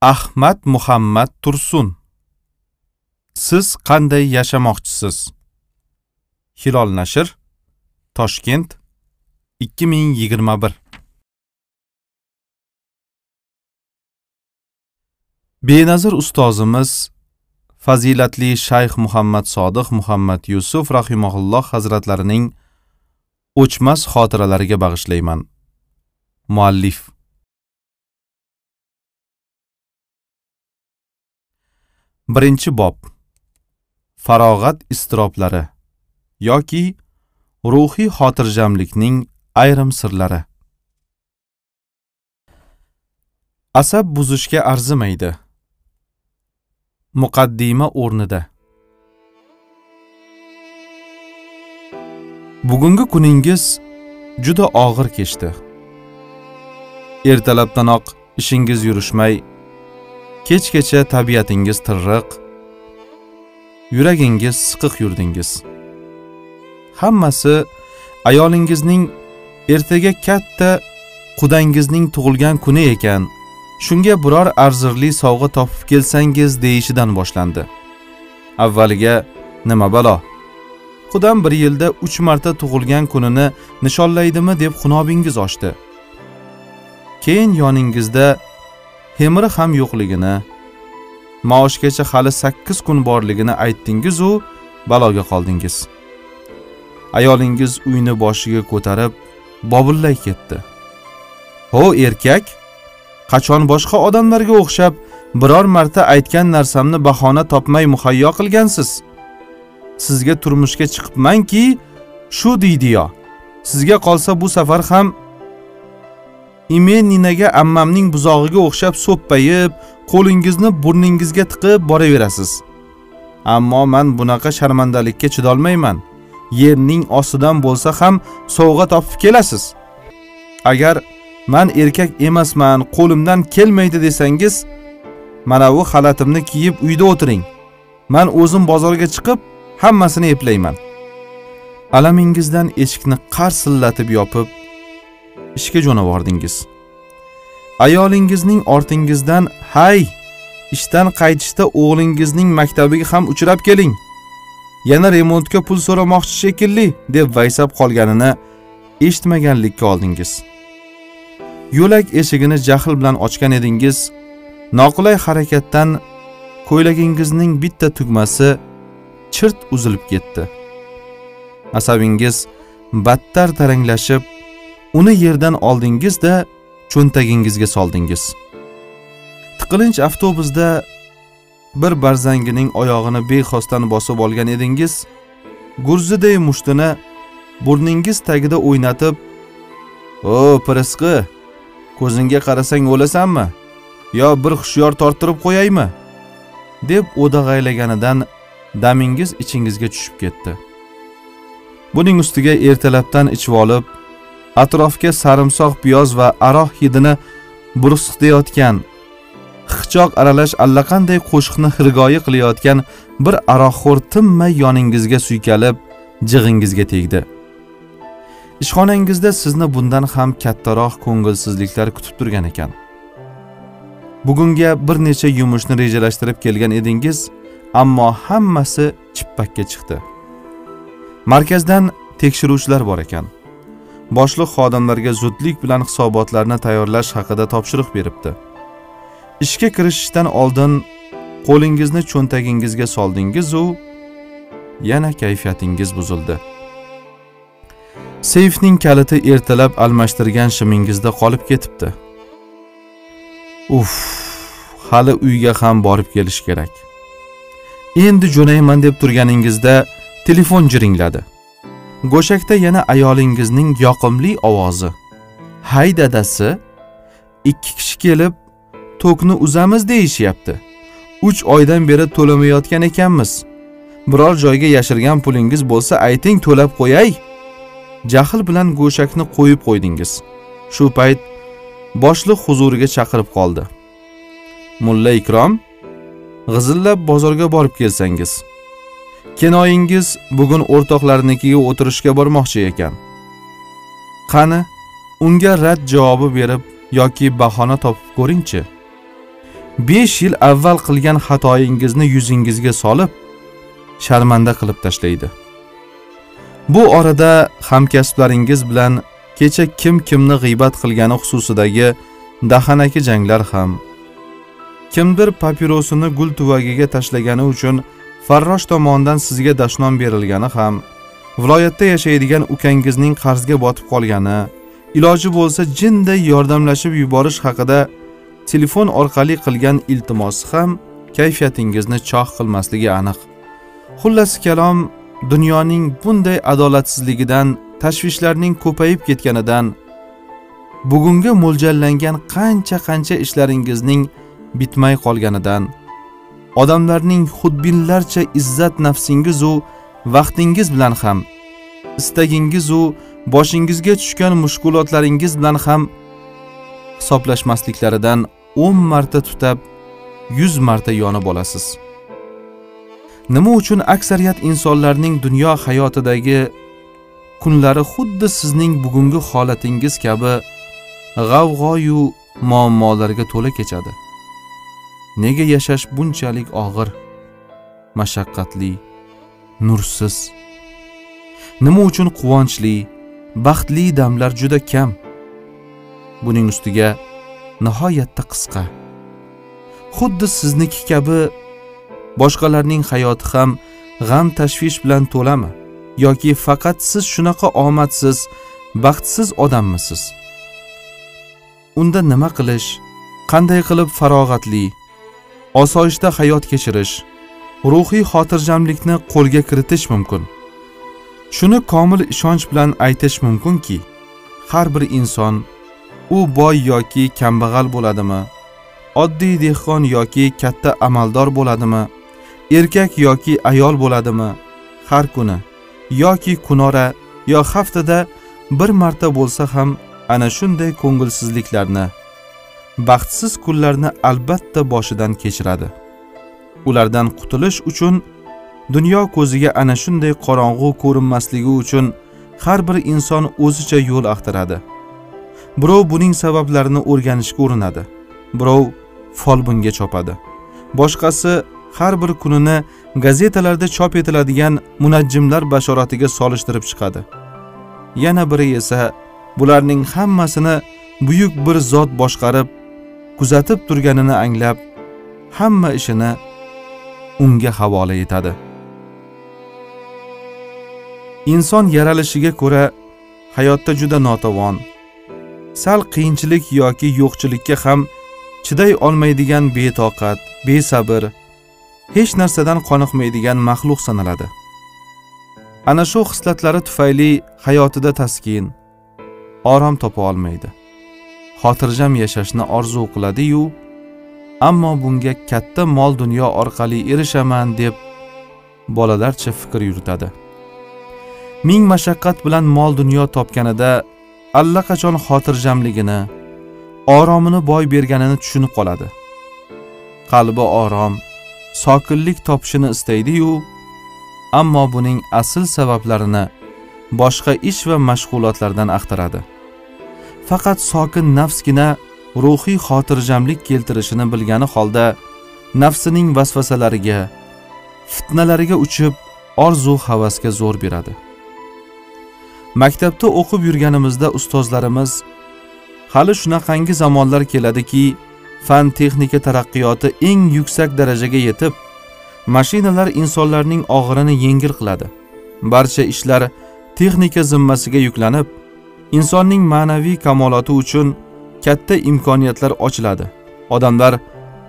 ahmad muhammad tursun. Siz qanday yashamoqchisiz? Hilol nashr toshkent 2021 benazir ustozimiz fazilatli shayx muhammad sodiq muhammad yusuf rahimaulloh hazratlarining o'chmas xotiralariga bag'ishlayman. Muallif. Birinchi bob. Farog'at iztiroblari yoki ruhiy xotirjamlikning ayrim sirlari. Asab buzishga arzimaydi. Muqaddima o'rnida. Bugungi kuningiz juda og'ir kechdi. Ertalabdanoq ishingiz yurishmay kechgacha tabiatingiz tirriq yuragingiz siqiq yurdingiz. Hammasi ayolingizning ertaga katta qudangizning tug'ilgan kuni ekan. Shunga biror arzirli sovg'a topib kelsangiz deyishidan boshlandi. Avvaliga nima balo? Qudam bir yilda uch marta tug'ilgan kunini nishonlaydimi deb xunobingiz ochdi keyin yoningizda temiri ham yo'qligini maoshgacha hali sakkiz kun borligini aytdingizu baloga qoldingiz. Ayolingiz uyni boshiga ko'tarib bobillay ketdi. Ho erkak qachon boshqa odamlarga o'xshab biror marta aytgan narsamni bahona topmay muhayyo qilgansiz? Sizga turmushga chiqibmanki shu deydiyo sizga qolsa bu safar ham imen ninaga ammamning buzog'iga o'xshab so'ppayib qo'lingizni burningizga tiqib boraverasiz. Ammo man bunaqa sharmandalikka chidolmayman. Yerning ostidan bo'lsa ham sovg'a topib kelasiz. Agar man erkak emasman qo'limdan kelmaydi desangiz mana bu xalatimni kiyib uyda o'tiring. Man o'zim bozorga chiqib hammasini eplayman. Alamingizdan eshikni qarsillatib yopib ishga jo'navordingiz ayolingizning ortingizdan hay ishdan qaytishda o'g'lingizning maktabiga ham uchrab keling. Yana remontga pul so'ramoqchi shekilli deb vaysab qolganini eshitmaganlikka oldingiz. Yo'lak eshigini jahl bilan ochgan edingiz noqulay harakatdan ko'ylagingizning bitta tugmasi chirt uzilib ketdi. Asabingiz battar taranglashib uni yerdan oldingizda cho'ntagingizga soldingiz. Tiqilinch avtobusda bir barzangining oyog'ini bexosdan bosib olgan edingiz gurziday mushtini burningiz tagida o'ynatib o pirisqi ko'zingga qarasang o'lasanmi? Yo bir hushyor torttirib qo'yaymi? deb o'dag'aylaganidan damingiz ichingizga tushib ketdi. Buning ustiga ertalabdan ichib olib atrofga sarimsoq piyoz va aroq hidini bursitayotgan hiqchoq aralash allaqanday qo'shiqni xirgoyi qilayotgan bir aroqxo'r tinmay yoningizga suykalib jig'ingizga tegdi. Ishxonangizda sizni bundan ham kattaroq ko'ngilsizliklar kutib turgan ekan. Bugunga bir necha yumushni rejalashtirib kelgan edingiz ammo hammasi chippakka chiqdi. Markazdan tekshiruvchilar bor ekan. Boshliq xodimlarga zudlik bilan hisobotlarni tayyorlash haqida topshiriq beribdi. Ishga kirishishdan oldin qo'lingizni cho'ntagingizga soldingizu yana kayfiyatingiz buzildi. Seyfning kaliti ertalab almashtirgan shimingizda qolib ketibdi. Uff hali uyga ham borib kelish kerak. Endi jo'nayman deb turganingizda telefon jiringladi. Go'shakda yana ayolingizning yoqimli ovozi. Hay dadasi ikki kishi kelib tokni uzamiz deyishyapti. Uch oydan beri to'lamayotgan ekanmiz. Biror joyga yashirgan pulingiz bo'lsa ayting to'lab qo'yay. Jahl bilan go'shakni qo'yib qo'ydingiz. Shu payt boshliq huzuriga chaqirib qoldi. Mulla ikrom g'izillab bozorga borib kelsangiz. Kinoyingiz bugun o'rtoqlarnikiga o'tirishga bormoqchi ekan. Qani unga rad javobi berib yoki bahona topib ko'ringchi. Besh yil avval qilgan xatoyingizni yuzingizga solib sharmanda qilib tashlaydi. Bu orada hamkasblaringiz bilan kecha kim kimni g'iybat qilgani xususidagi dahanaki janglar ham kimdir papirosini gul tuvagiga tashlagani uchun farrosh tomonidan sizga dashnom berilgani ham viloyatda yashaydigan ukangizning qarzga botib qolgani iloji bo'lsa jinday yordamlashib yuborish haqida telefon orqali qilgan iltimosi ham kayfiyatingizni choh qilmasligi aniq. Xullas kalom dunyoning bunday adolatsizligidan tashvishlarning ko'payib ketganidan bugunga mo'ljallangan qancha qancha ishlaringizning bitmay qolganidan odamlarning xudbinlarcha izzat nafsingizu vaqtingiz bilan ham istagingizu boshingizga tushgan mushkulotlaringiz bilan ham hisoblashmasliklaridan o'n marta tutab yuz marta yonib olasiz. Nima uchun aksariyat insonlarning dunyo hayotidagi kunlari xuddi sizning bugungi holatingiz kabi g'avg'oyu muammolarga to'la kechadi? Nega yashash bunchalik og'ir mashaqqatli nursiz? Nima uchun quvonchli baxtli damlar juda kam? Buning ustiga nihoyatda qisqa. Xuddi sizniki kabi boshqalarning hayoti ham g'am tashvish bilan to'lami? Yoki faqat siz shunaqa omadsiz baxtsiz odammisiz? Unda nima qilish qanday qilib farog'atli osoyishta hayot kechirish ruhiy xotirjamlikni qo'lga kiritish mumkin. Shuni komil ishonch bilan aytish mumkinki har bir inson u boy yoki kambag'al bo'ladimi oddiy dehqon yoki katta amaldor bo'ladimi erkak yoki ayol bo'ladimi har kuni yoki kunora yo haftada bir marta bo'lsa ham ana shunday ko'ngilsizliklarni baxtsiz kunlarni albatta boshidan kechiradi. Ulardan qutulish uchun dunyo ko'ziga ana shunday qorong'u ko'rinmasligi uchun har bir inson o'zicha yo'l axtaradi. Birov buning sabablarini o'rganishga urinadi birov folbinga chopadi. Boshqasi har bir kunini gazetalarda chop etiladigan munajjimlar bashoratiga solishtirib chiqadi. Yana biri esa bularning hammasini buyuk bir zot boshqarib kuzatib turganini anglab hamma ishini unga havola etadi. Inson yaralishiga ko'ra hayotda juda notavon sal qiyinchilik yoki yo'qchilikka ham chiday olmaydigan betoqat besabr hech narsadan qoniqmaydigan maxluq sanaladi. Ana shu xislatlari tufayli hayotida taskin orom topa olmaydi. Xotirjam yashashni orzu qiladi-yu, ammo bunga katta mol dunyo orqali erishaman deb bolalarcha fikr yuritadi. Ming mashaqqat bilan mol dunyo topganida allaqachon xotirjamligini, oromini boy berganini tushunib qoladi. Qalbi orom, sokinlik topishini istaydi-yu, ammo buning asl sabablarini boshqa ish va mashg'ulotlardan axtaradi. Faqat sokin nafsgina ruhiy xotirjamlik keltirishini bilgani holda nafsining vasvasalariga fitnalariga uchib orzu havasga zo'r beradi. Maktabda o'qib yurganimizda ustozlarimiz hali shunaqangi zamonlar keladiki fan texnika taraqqiyoti eng yuksak darajaga yetib mashinalar insonlarning og'irini yengil qiladi. Barcha ishlar texnika zimmasiga yuklanib insonning ma'naviy kamoloti uchun katta imkoniyatlar ochiladi. Odamlar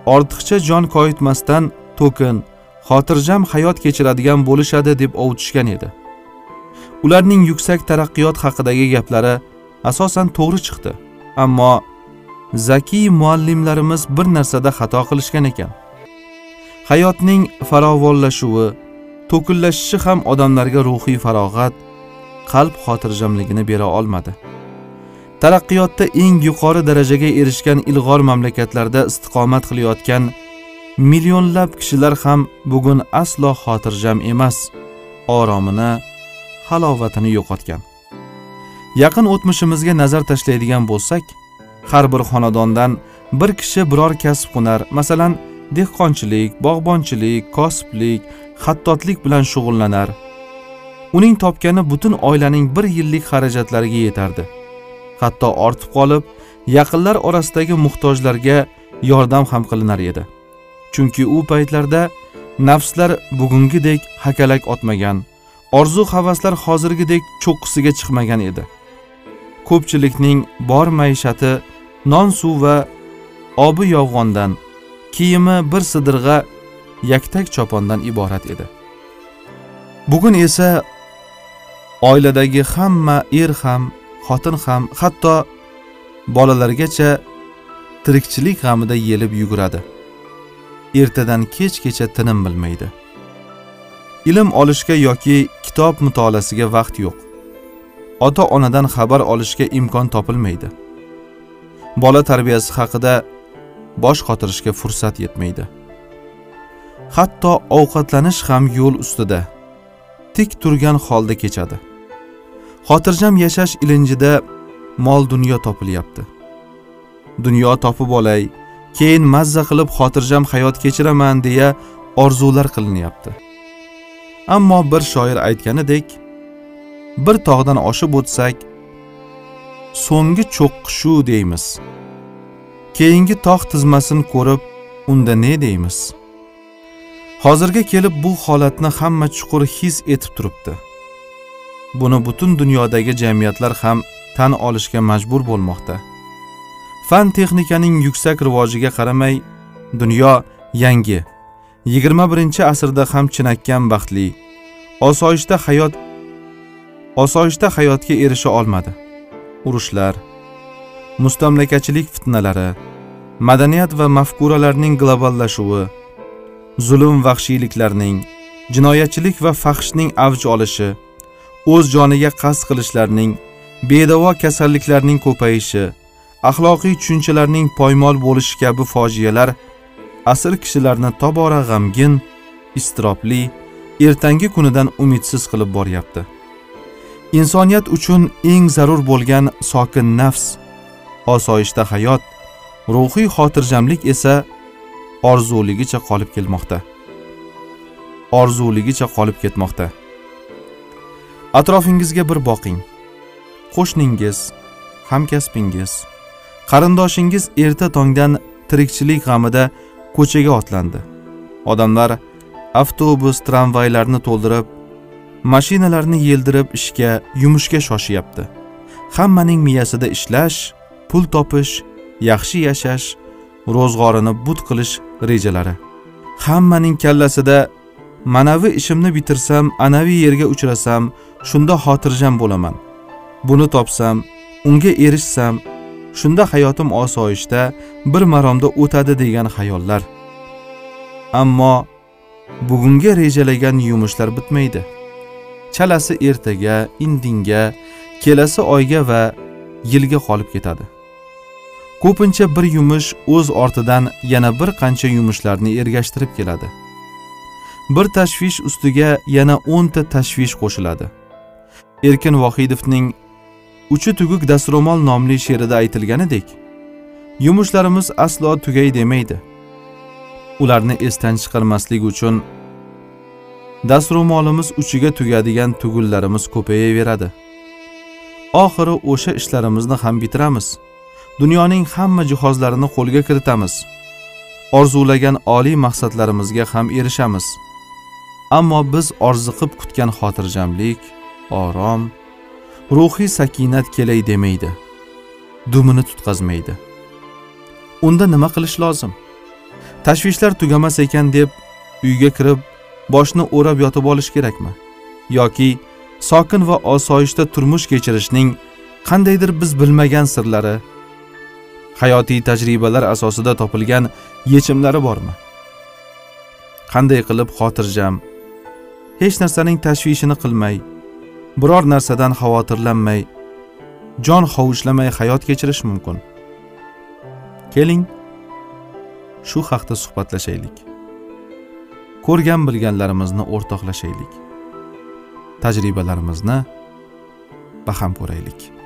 ortiqcha jon koyitmasdan to'kin xotirjam hayot kechiradigan bo'lishadi deb ovutishgan edi. Ularning yuksak taraqqiyot haqidagi gaplari asosan to'g'ri chiqdi ammo zakiy muallimlarimiz bir narsada xato qilishgan ekan. Hayotning farovonlashuvi to'kinlashishi ham odamlarga ruhiy farog'at qalb xotirjamligini bera olmadi. Taraqqiyotda eng yuqori darajaga erishgan ilg'or mamlakatlarda istiqomat qilayotgan millionlab kishilar ham bugun aslo xotirjam emas oromini halovatini yo'qotgan. Yaqin o'tmishimizga nazar tashlaydigan bo'lsak har bir xonadondan bir kishi biror kasb hunar. Masalan dehqonchilik bog'bonchilik kosiblik xattotlik bilan shug'ullanar. Uning topgani butun oilaning bir yillik xarajatlariga yetardi. Hatto ortib qolib yaqinlar orasidagi muhtojlarga yordam ham qilinar edi. Chunki u paytlarda nafslar bugungidek hakalak otmagan orzu havaslar hozirgidek cho'qqisiga chiqmagan edi. Ko'pchilikning bor maishati non suv va obi yolg'ondan kiyimi bir sidirg'a yaktak chopondan iborat edi. Bugun esa oiladagi hamma er ham xotin ham hatto bolalargacha tirikchilik g'amida yelib yuguradi. Ertadan kechgacha tinim bilmaydi. Ilm olishga yoki kitob mutolaasiga vaqt yo'q. Ota onadan xabar olishga imkon topilmaydi. Bola tarbiyasi haqida bosh qotirishga fursat yetmaydi. Hatto ovqatlanish ham yo'l ustida tik turgan holda kechadi. Xotirjam yashash ilinjida mol dunyo topilyapti. Dunyo topib olay keyin mazza qilib xotirjam hayot kechiraman deya orzular qilinyapti. Ammo bir shoir aytganidek bir tog'dan oshib o'tsak so'nggi cho'qqi shu deymiz. Keyingi tog' tizmasini ko'rib unda ne deymiz? Hozirga kelib bu holatni hamma chuqur his etib turibdi. Buni butun dunyodagi jamiyatlar ham tan olishga majbur bo'lmoqda. Fan texnikaning yuksak rivojiga qaramay dunyo yangi yigirma birinchi asrda ham chinakam baxtli osoyishta hayot osoyishta hayotga erisha olmadi. Urushlar mustamlakachilik fitnalari madaniyat va mafkuralarning globallashuvi zulm vahshiyliklarning jinoyatchilik va fahshning avj olishi o'z joniga qasd qilishlarning bedavo kasalliklarning ko'payishi axloqiy tushunchalarning poymol bo'lishi kabi fojialar asr kishilarni tobora g'amgin iztirobli ertangi kunidan umidsiz qilib boryapti. Insoniyat uchun eng zarur bo'lgan sokin nafs osoyishta hayot ruhiy xotirjamlik esa orzuligicha qolib kelmoqda. Orzuligicha qolib ketmoqda. Atrofingizga bir boqing. Qo'shningiz hamkasbingiz. Qarindoshingiz erta tongdan tirikchilik g'amida ko'chaga otlandi. Odamlar avtobus tramvaylarni to'ldirib mashinalarni yeldirib ishga yumushga shoshyapti. Hammaning miyasida ishlash pul topish yaxshi yashash ro'zg'orini but qilish rejalari. Hammaning kallasida manavi ishimni bitirsam anavi yerga uchrasam shunda xotirjam bo'laman. Buni topsam unga erishsam shunda hayotim osoyishta bir maromda o'tadi degan xayollar. Ammo bugunga rejalagan yumushlar bitmaydi. Chalasi ertaga indinga kelasi oyga va yilga qolib ketadi. Ko'pincha bir yumush o'z ortidan yana bir qancha yumushlarni ergashtirib keladi. Bir tashvish ustiga yana o'nta tashvish qo'shiladi. Erkin vohidovning uchi tuguk dastro'mol nomli she'rida aytilganidek yumushlarimiz aslo tugay demaydi. Ularni esdan chiqarmaslik uchun dastro'molimiz uchiga tugadigan tugullarimiz ko'payaveradi. Oxiri o'sha ishlarimizni ham bitiramiz. Dunyoning hamma jihozlarini qo'lga kiritamiz. Orzulagan oliy maqsadlarimizga ham erishamiz. Ammo biz orziqib kutgan xotirjamlik orom ruhiy sakinat kelay demaydi dumini tutqazmaydi. Unda nima qilish lozim? Tashvishlar tugamas ekan deb uyga kirib boshni o'rab yotib olish kerakmi? Yoki sokin va osoyishta turmush kechirishning qandaydir biz bilmagan sirlari hayotiy tajribalar asosida topilgan yechimlari bormi? Qanday qilib xotirjam hech narsaning tashvishini qilmay biror narsadan xavotirlanmay jon hovuchlamay hayot kechirish mumkin. Keling shu haqda suhbatlashaylik. Ko'rgan bilganlarimizni o'rtoqlashaylik. Tajribalarimizni baham ko'raylik.